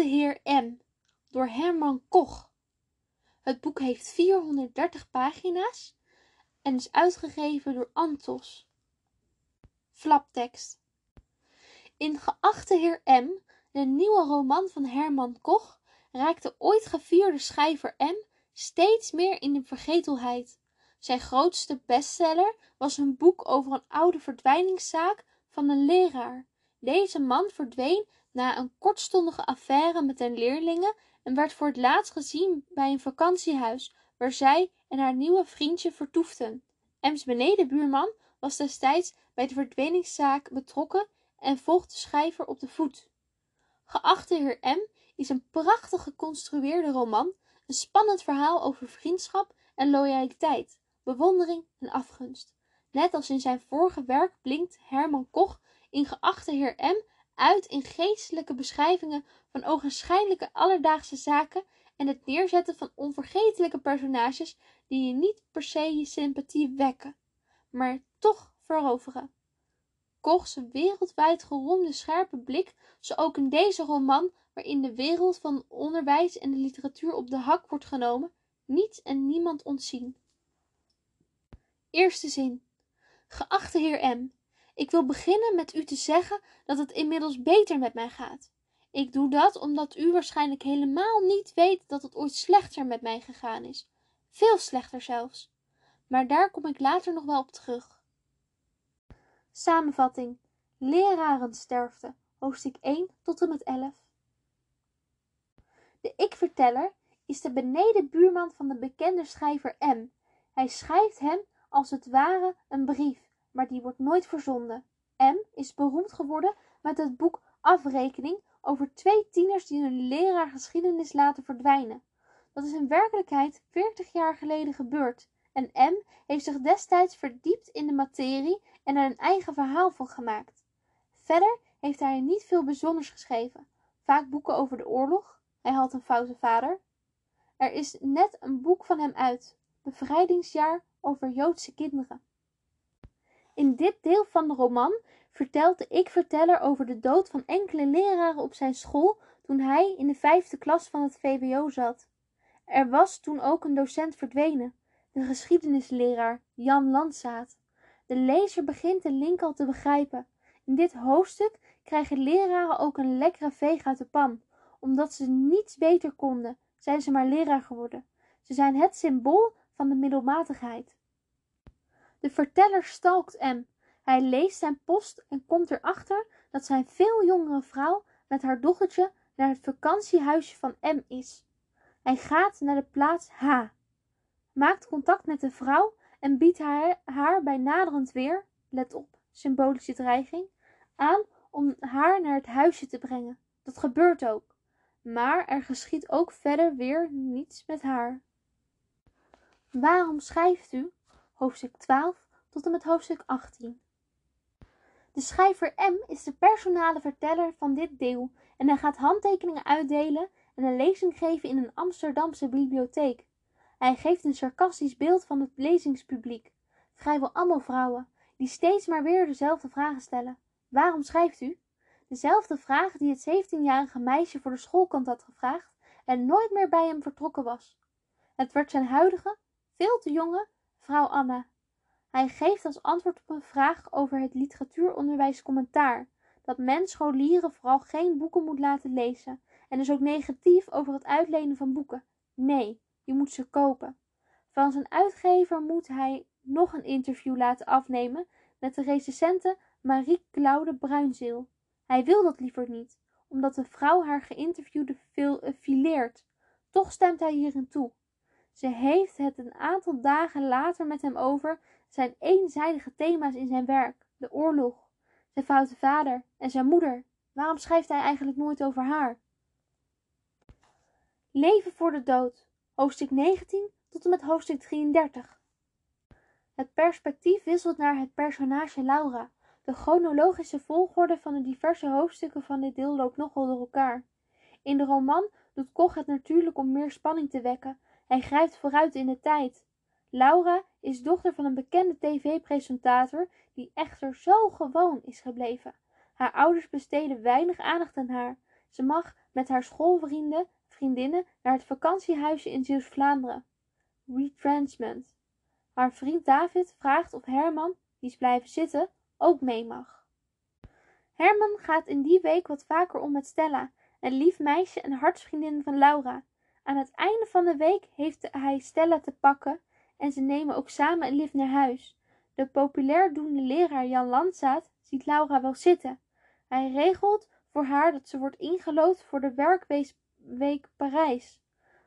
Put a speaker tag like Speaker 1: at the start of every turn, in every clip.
Speaker 1: Geachte heer M. door Herman Koch. Het boek heeft 430 pagina's en is uitgegeven door Anthos. Flaptekst. In Geachte heer M, de nieuwe roman van Herman Koch, raakte ooit gevierde schrijver M steeds meer in de vergetelheid. Zijn grootste bestseller was een boek over een oude verdwijningszaak van een leraar. Deze man verdween na een kortstondige affaire met een leerlinge en werd voor het laatst gezien bij een vakantiehuis waar zij en haar nieuwe vriendje vertoefden. M's benedenbuurman was destijds bij de verdwijningszaak betrokken en volgt de schrijver op de voet. Geachte heer M is een prachtig geconstrueerde roman, een spannend verhaal over vriendschap en loyaliteit, bewondering en afgunst. Net als in zijn vorige werk blinkt Herman Koch in Geachte heer M uit in geestelijke beschrijvingen van ogenschijnlijke alledaagse zaken en het neerzetten van onvergetelijke personages die je niet per se je sympathie wekken, maar toch veroveren. Koch's wereldwijd geroemde scherpe blik zal ook in deze roman, waarin de wereld van onderwijs en de literatuur op de hak wordt genomen, niets en niemand ontzien. Eerste zin. Geachte heer M. Ik wil beginnen met u te zeggen dat het inmiddels beter met mij gaat. Ik doe dat omdat u waarschijnlijk helemaal niet weet dat het ooit slechter met mij gegaan is. Veel slechter zelfs. Maar daar kom ik later nog wel op terug. Samenvatting. Lerarensterfte. Hoofdstuk 1 tot en met 11. De ik-verteller is de benedenbuurman van de bekende schrijver M. Hij schrijft hem als het ware een brief maar die wordt nooit verzonden. M is beroemd geworden met het boek Afrekening over twee tieners die hun leraar geschiedenis laten verdwijnen. Dat is in werkelijkheid veertig jaar geleden gebeurd en M heeft zich destijds verdiept in de materie en er een eigen verhaal van gemaakt. Verder heeft hij niet veel bijzonders geschreven, vaak boeken over de oorlog, hij had een foute vader. Er is net een boek van hem uit, Bevrijdingsjaar over Joodse kinderen. In dit deel van de roman vertelt de ik-verteller over de dood van enkele leraren op zijn school toen hij in de vijfde klas van het VWO zat. Er was toen ook een docent verdwenen, de geschiedenisleraar Jan Landzaat. De lezer begint de link al te begrijpen. In dit hoofdstuk krijgen leraren ook een lekkere veeg uit de pan. Omdat ze niets beter konden, zijn ze maar leraar geworden. Ze zijn het symbool van de middelmatigheid. De verteller stalkt M. Hij leest zijn post en komt erachter dat zijn veel jongere vrouw met haar dochtertje naar het vakantiehuisje van M is. Hij gaat naar de plaats H, maakt contact met de vrouw en biedt haar, haar bij naderend weer, let op, symbolische dreiging, aan om haar naar het huisje te brengen. Dat gebeurt ook. Maar er geschiet ook verder weer niets met haar. Waarom schrijft u? Hoofdstuk 12 tot en met hoofdstuk 18. De schrijver M is de personale verteller van dit deel en hij gaat handtekeningen uitdelen en een lezing geven in een Amsterdamse bibliotheek. Hij geeft een sarcastisch beeld van het lezingspubliek, vrijwel allemaal vrouwen, die steeds maar weer dezelfde vragen stellen. Waarom schrijft u? Dezelfde vraag die het 17-jarige meisje voor de schoolkant had gevraagd en nooit meer bij hem vertrokken was. Het werd zijn huidige, veel te jonge vrouw Anna. Hij geeft als antwoord op een vraag over het literatuuronderwijs commentaar dat men scholieren vooral geen boeken moet laten lezen en is ook negatief over het uitlenen van boeken. Nee, je moet ze kopen. Van zijn uitgever moet hij nog een interview laten afnemen met de recensente Marie-Claude Bruinzeel. Hij wil dat liever niet, omdat de vrouw haar geïnterviewde veel fileert. Toch stemt hij hierin toe. Ze heeft het een aantal dagen later met hem over zijn eenzijdige thema's in zijn werk, de oorlog, zijn foute vader en zijn moeder. Waarom schrijft hij eigenlijk nooit over haar? Leven voor de dood, hoofdstuk 19 tot en met hoofdstuk 33. Het perspectief wisselt naar het personage Laura. De chronologische volgorde van de diverse hoofdstukken van dit deel loopt nogal door elkaar. In de roman doet Koch het natuurlijk om meer spanning te wekken, hij grijpt vooruit in de tijd. Laura is dochter van een bekende tv-presentator die echter zo gewoon is gebleven. Haar ouders besteden weinig aandacht aan haar. Ze mag met haar schoolvrienden, vriendinnen naar het vakantiehuisje in Zeeuws-Vlaanderen. Retrenchment. Haar vriend David vraagt of Herman, die is blijven zitten, ook mee mag. Herman gaat in die week wat vaker om met Stella, een lief meisje en hartsvriendin van Laura. Aan het einde van de week heeft hij Stella te pakken en ze nemen ook samen een lift naar huis. De populair doende leraar Jan Landzaat ziet Laura wel zitten. Hij regelt voor haar dat ze wordt ingelood voor de werkweek Parijs,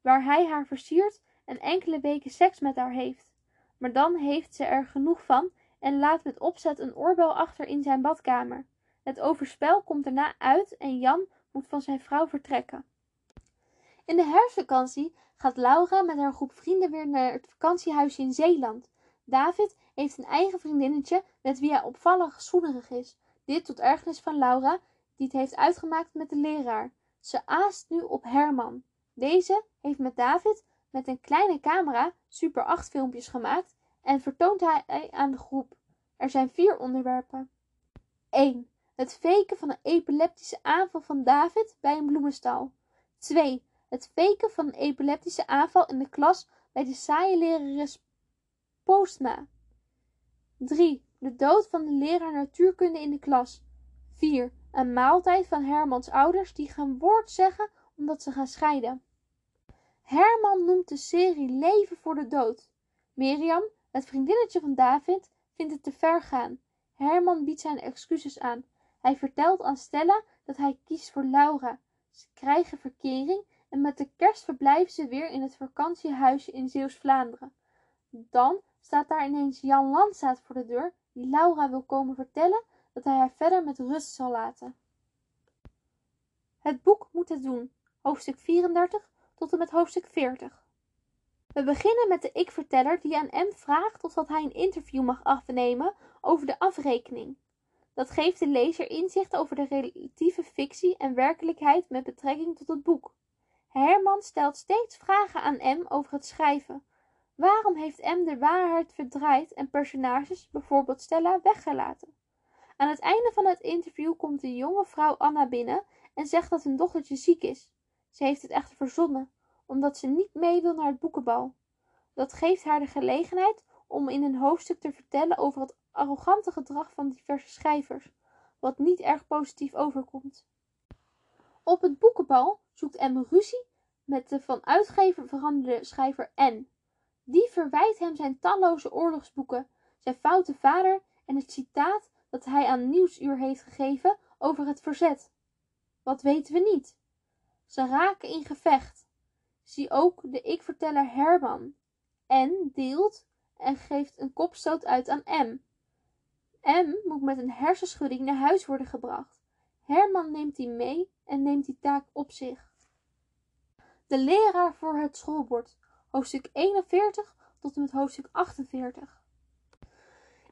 Speaker 1: waar hij haar versiert en enkele weken seks met haar heeft. Maar dan heeft ze er genoeg van en laat met opzet een oorbel achter in zijn badkamer. Het overspel komt daarna uit en Jan moet van zijn vrouw vertrekken. In de herfstvakantie gaat Laura met haar groep vrienden weer naar het vakantiehuisje in Zeeland. David heeft een eigen vriendinnetje met wie hij opvallend zoenerig is. Dit tot ergernis van Laura, die het heeft uitgemaakt met de leraar. Ze aast nu op Herman. Deze heeft met David met een kleine camera Super 8 filmpjes gemaakt en vertoont hij aan de groep. Er zijn vier onderwerpen. 1. Het faken van een epileptische aanval van David bij een bloemenstal. 2. Het faken van een epileptische aanval in de klas bij de saaie lerares Postma. 3. De dood van de leraar natuurkunde in de klas. 4. Een maaltijd van Hermans ouders die geen woord zeggen omdat ze gaan scheiden. Herman noemt de serie Leven voor de dood. Mirjam, het vriendinnetje van David, vindt het te ver gaan. Herman biedt zijn excuses aan. Hij vertelt aan Stella dat hij kiest voor Laura. Ze krijgen verkering en met de kerst verblijven ze weer in het vakantiehuisje in Zeeuws-Vlaanderen. Dan staat daar ineens Jan Landzaat voor de deur, die Laura wil komen vertellen dat hij haar verder met rust zal laten. Het boek moet het doen. Hoofdstuk 34 tot en met hoofdstuk 40. We beginnen met de ik-verteller die aan M vraagt of dat hij een interview mag afnemen over de afrekening. Dat geeft de lezer inzicht over de relatieve fictie en werkelijkheid met betrekking tot het boek. Herman stelt steeds vragen aan M over het schrijven. Waarom heeft M de waarheid verdraaid en personages, bijvoorbeeld Stella, weggelaten? Aan het einde van het interview komt de jonge vrouw Anna binnen en zegt dat hun dochtertje ziek is. Ze heeft het echter verzonnen, omdat ze niet mee wil naar het boekenbal. Dat geeft haar de gelegenheid om in een hoofdstuk te vertellen over het arrogante gedrag van diverse schrijvers, wat niet erg positief overkomt. Op het boekenbal zoekt M ruzie met de van uitgever veranderde schrijver N. Die verwijt hem zijn talloze oorlogsboeken, zijn foute vader en het citaat dat hij aan Nieuwsuur heeft gegeven over het verzet. Wat weten we niet? Ze raken in gevecht. Zie ook de ik-verteller Herman. N deelt en geeft een kopstoot uit aan M. M moet met een hersenschudding naar huis worden gebracht. Herman neemt die mee en neemt die taak op zich. De leraar voor het schoolbord, hoofdstuk 41 tot en met hoofdstuk 48.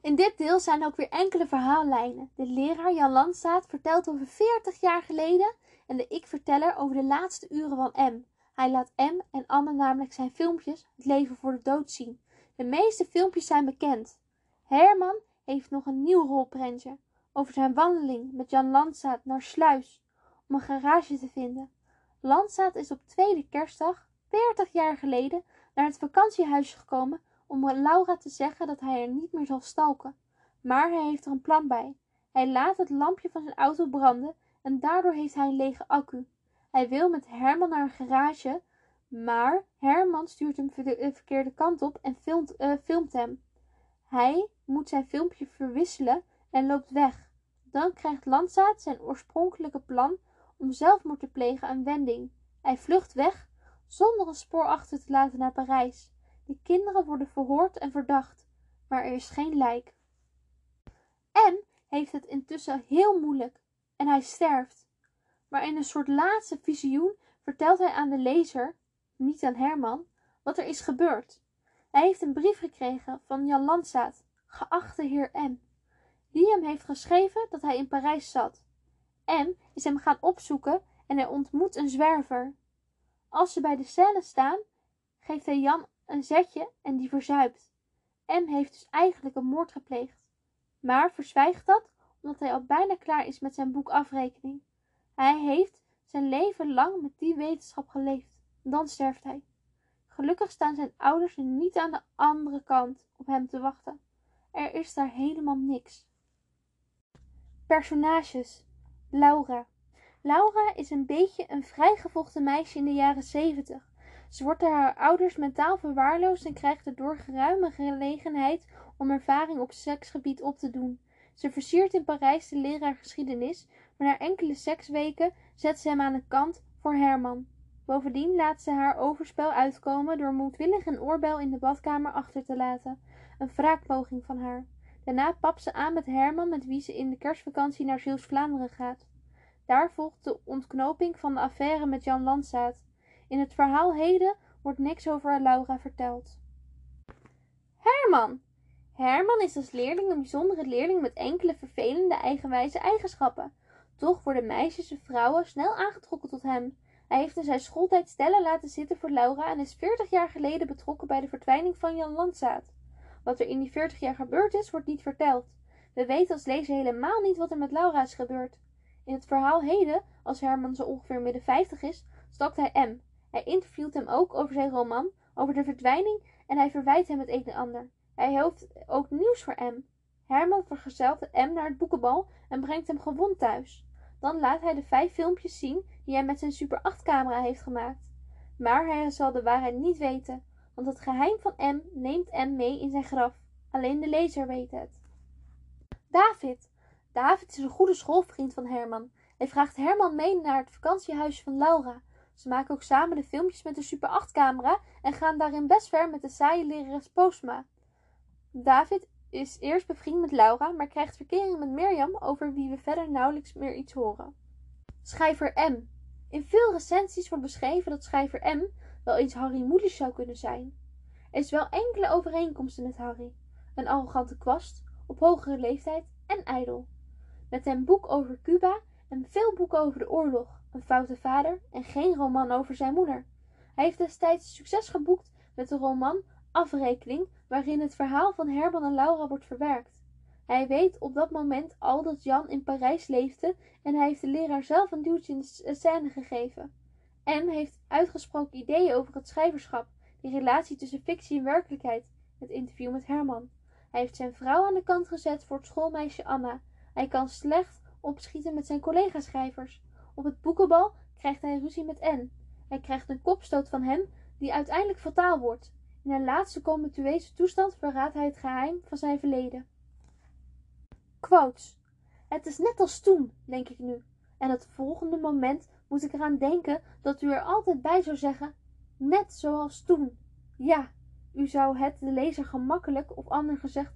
Speaker 1: In dit deel zijn ook weer enkele verhaallijnen. De leraar Jan Landstaat vertelt over 40 jaar geleden en de ik-verteller over de laatste uren van M. Hij laat M en Anne namelijk zijn filmpjes Het leven voor de dood zien. De meeste filmpjes zijn bekend. Herman heeft nog een nieuw rolprentje over zijn wandeling met Jan Landzaat naar Sluis om een garage te vinden. Landzaat is op tweede kerstdag, 40 jaar geleden, naar het vakantiehuisje gekomen om Laura te zeggen dat hij er niet meer zal stalken. Maar hij heeft er een plan bij. Hij laat het lampje van zijn auto branden en daardoor heeft hij een lege accu. Hij wil met Herman naar een garage, maar Herman stuurt hem de verkeerde kant op en filmt, uh, filmt hem. Hij moet zijn filmpje verwisselen en loopt weg. Dan krijgt Landzaat zijn oorspronkelijke plan om zelfmoord te plegen een wending. Hij vlucht weg zonder een spoor achter te laten naar Parijs. De kinderen worden verhoord en verdacht, maar er is geen lijk. M heeft het intussen heel moeilijk en hij sterft. Maar in een soort laatste visioen vertelt hij aan de lezer, niet aan Herman, wat er is gebeurd. Hij heeft een brief gekregen van Jan Landzaat, geachte heer M, die hem heeft geschreven dat hij in Parijs zat. M is hem gaan opzoeken en hij ontmoet een zwerver. Als ze bij de scène staan, geeft hij Jan een zetje en die verzuipt. M heeft dus eigenlijk een moord gepleegd, maar verzwijgt dat omdat hij al bijna klaar is met zijn boek afrekening. Hij heeft zijn leven lang met die wetenschap geleefd. Dan sterft hij. Gelukkig staan zijn ouders niet aan de andere kant op hem te wachten. Er is daar helemaal niks. Personages. Laura. Laura is een beetje een vrijgevochten meisje in de jaren zeventig. Ze wordt door haar ouders mentaal verwaarloosd en krijgt erdoor geruime gelegenheid om ervaring op seksgebied op te doen. Ze versiert in Parijs de leraar geschiedenis, maar na enkele seksweken zet ze hem aan de kant voor Herman. Bovendien laat ze haar overspel uitkomen door moedwillig een oorbel in de badkamer achter te laten. Een wraakpoging van haar. Daarna papt ze aan met Herman met wie ze in de kerstvakantie naar Zeeuws-Vlaanderen gaat. Daar volgt de ontknoping van de affaire met Jan Landzaat. In het verhaal heden wordt niks over Laura verteld. Herman! Herman is als leerling een bijzondere leerling met enkele vervelende eigenwijze eigenschappen. Toch worden meisjes en vrouwen snel aangetrokken tot hem. Hij heeft in zijn schooltijd stellen laten zitten voor Laura en is veertig jaar geleden betrokken bij de verdwijning van Jan Landzaat. Wat er in die veertig jaar gebeurd is, wordt niet verteld. We weten als lezer helemaal niet wat er met Laura is gebeurd. In het verhaal heden, als Herman zo ongeveer midden vijftig is, stalkt hij M. Hij interviewt hem ook over zijn roman, over de verdwijning en hij verwijt hem het een en ander. Hij heeft ook nieuws voor M. Herman vergezelt M naar het boekenbal en brengt hem gewond thuis. Dan laat hij de vijf filmpjes zien die hij met zijn Super 8 camera heeft gemaakt. Maar hij zal de waarheid niet weten, want het geheim van M neemt M mee in zijn graf. Alleen de lezer weet het. David. David is een goede schoolvriend van Herman. Hij vraagt Herman mee naar het vakantiehuisje van Laura. Ze maken ook samen de filmpjes met de Super 8 camera en gaan daarin best ver met de saaie lerares Postma. David is eerst bevriend met Laura, maar krijgt verkering met Mirjam, over wie we verder nauwelijks meer iets horen. Schrijver M. In veel recensies wordt beschreven dat schrijver M wel eens Harry Mulisch zou kunnen zijn. Er is wel enkele overeenkomsten met Harry. Een arrogante kwast, op hogere leeftijd en ijdel. Met een boek over Cuba en veel boeken over de oorlog, een foute vader en geen roman over zijn moeder. Hij heeft destijds succes geboekt met de roman Afrekening, waarin het verhaal van Herman en Laura wordt verwerkt. Hij weet op dat moment al dat Jan in Parijs leefde en hij heeft de leraar zelf een duwtje in de scène gegeven. M heeft uitgesproken ideeën over het schrijverschap, de relatie tussen fictie en werkelijkheid, het interview met Herman. Hij heeft zijn vrouw aan de kant gezet voor het schoolmeisje Anna. Hij kan slecht opschieten met zijn collega-schrijvers. Op het boekenbal krijgt hij ruzie met N. Hij krijgt een kopstoot van hem die uiteindelijk fataal wordt. In een laatste comateuze toestand verraadt hij het geheim van zijn verleden. Quotes. Het is net als toen, denk ik nu. En het volgende moment moet ik eraan denken dat u er altijd bij zou zeggen: net zoals toen. Ja, u zou het de lezer gemakkelijk, of ander gezegd,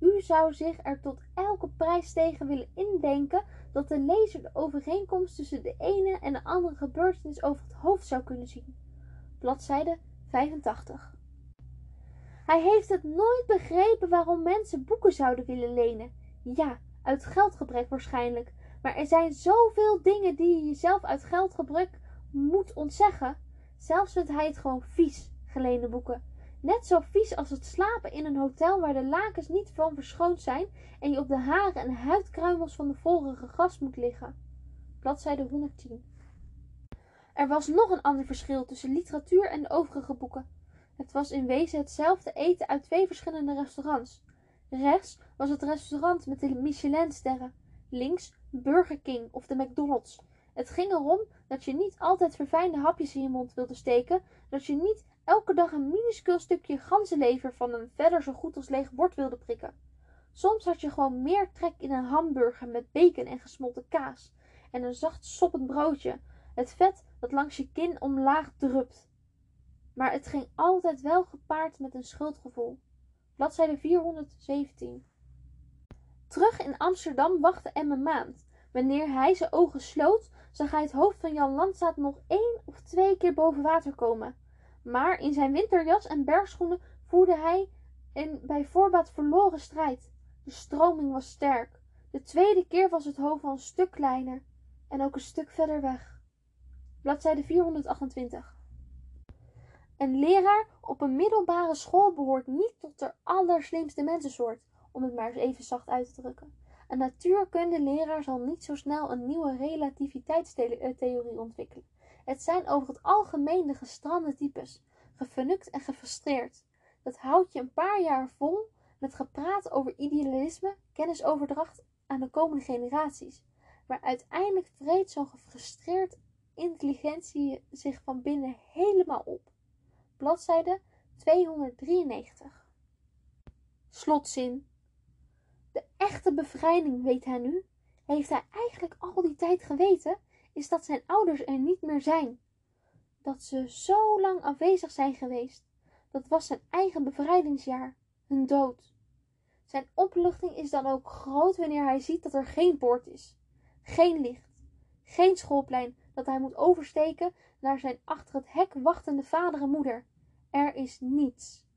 Speaker 1: u zou zich er tot elke prijs tegen willen indenken dat de lezer de overeenkomst tussen de ene en de andere gebeurtenis over het hoofd zou kunnen zien. Bladzijde 85. Hij heeft het nooit begrepen waarom mensen boeken zouden willen lenen. Ja, uit geldgebrek waarschijnlijk. Maar er zijn zoveel dingen die je jezelf uit geldgebrek moet ontzeggen. Zelfs vindt hij het gewoon vies, geleende boeken. Net zo vies als het slapen in een hotel waar de lakens niet van verschoond zijn en je op de haren en huidkruimels van de vorige gast moet liggen. Bladzijde 110. Er was nog een ander verschil tussen literatuur en de overige boeken. Het was in wezen hetzelfde eten uit twee verschillende restaurants. Rechts was het restaurant met de Michelinsterren, links Burger King of de McDonald's. Het ging erom dat je niet altijd verfijnde hapjes in je mond wilde steken, dat je niet elke dag een minuscuul stukje ganzenlever van een verder zo goed als leeg bord wilde prikken. Soms had je gewoon meer trek in een hamburger met bacon en gesmolten kaas en een zacht soppend broodje, het vet dat langs je kin omlaag drupt. Maar het ging altijd wel gepaard met een schuldgevoel. Bladzijde 417. Terug in Amsterdam wachtte Emme maand. Wanneer hij zijn ogen sloot, zag hij het hoofd van Jan Landzaat nog één of twee keer boven water komen. Maar in zijn winterjas en bergschoenen voerde hij een bij voorbaat verloren strijd. De stroming was sterk. De tweede keer was het hoofd al een stuk kleiner en ook een stuk verder weg. Bladzijde 428. Een leraar op een middelbare school behoort niet tot de allerslimste mensensoort, om het maar eens even zacht uit te drukken. Een natuurkundeleraar zal niet zo snel een nieuwe relativiteitstheorie ontwikkelen. Het zijn over het algemeen de gestrande types, gefunukt en gefrustreerd. Dat houdt je een paar jaar vol met gepraat over idealisme, kennisoverdracht aan de komende generaties. Maar uiteindelijk treedt zo'n gefrustreerd intelligentie zich van binnen helemaal op. Bladzijde 293. Slotzin. Echte bevrijding, weet hij nu, heeft hij eigenlijk al die tijd geweten, is dat zijn ouders er niet meer zijn. Dat ze zo lang afwezig zijn geweest. Dat was zijn eigen bevrijdingsjaar, hun dood. Zijn opluchting is dan ook groot wanneer hij ziet dat er geen poort is, geen licht, geen schoolplein dat hij moet oversteken naar zijn achter het hek wachtende vader en moeder. Er is niets.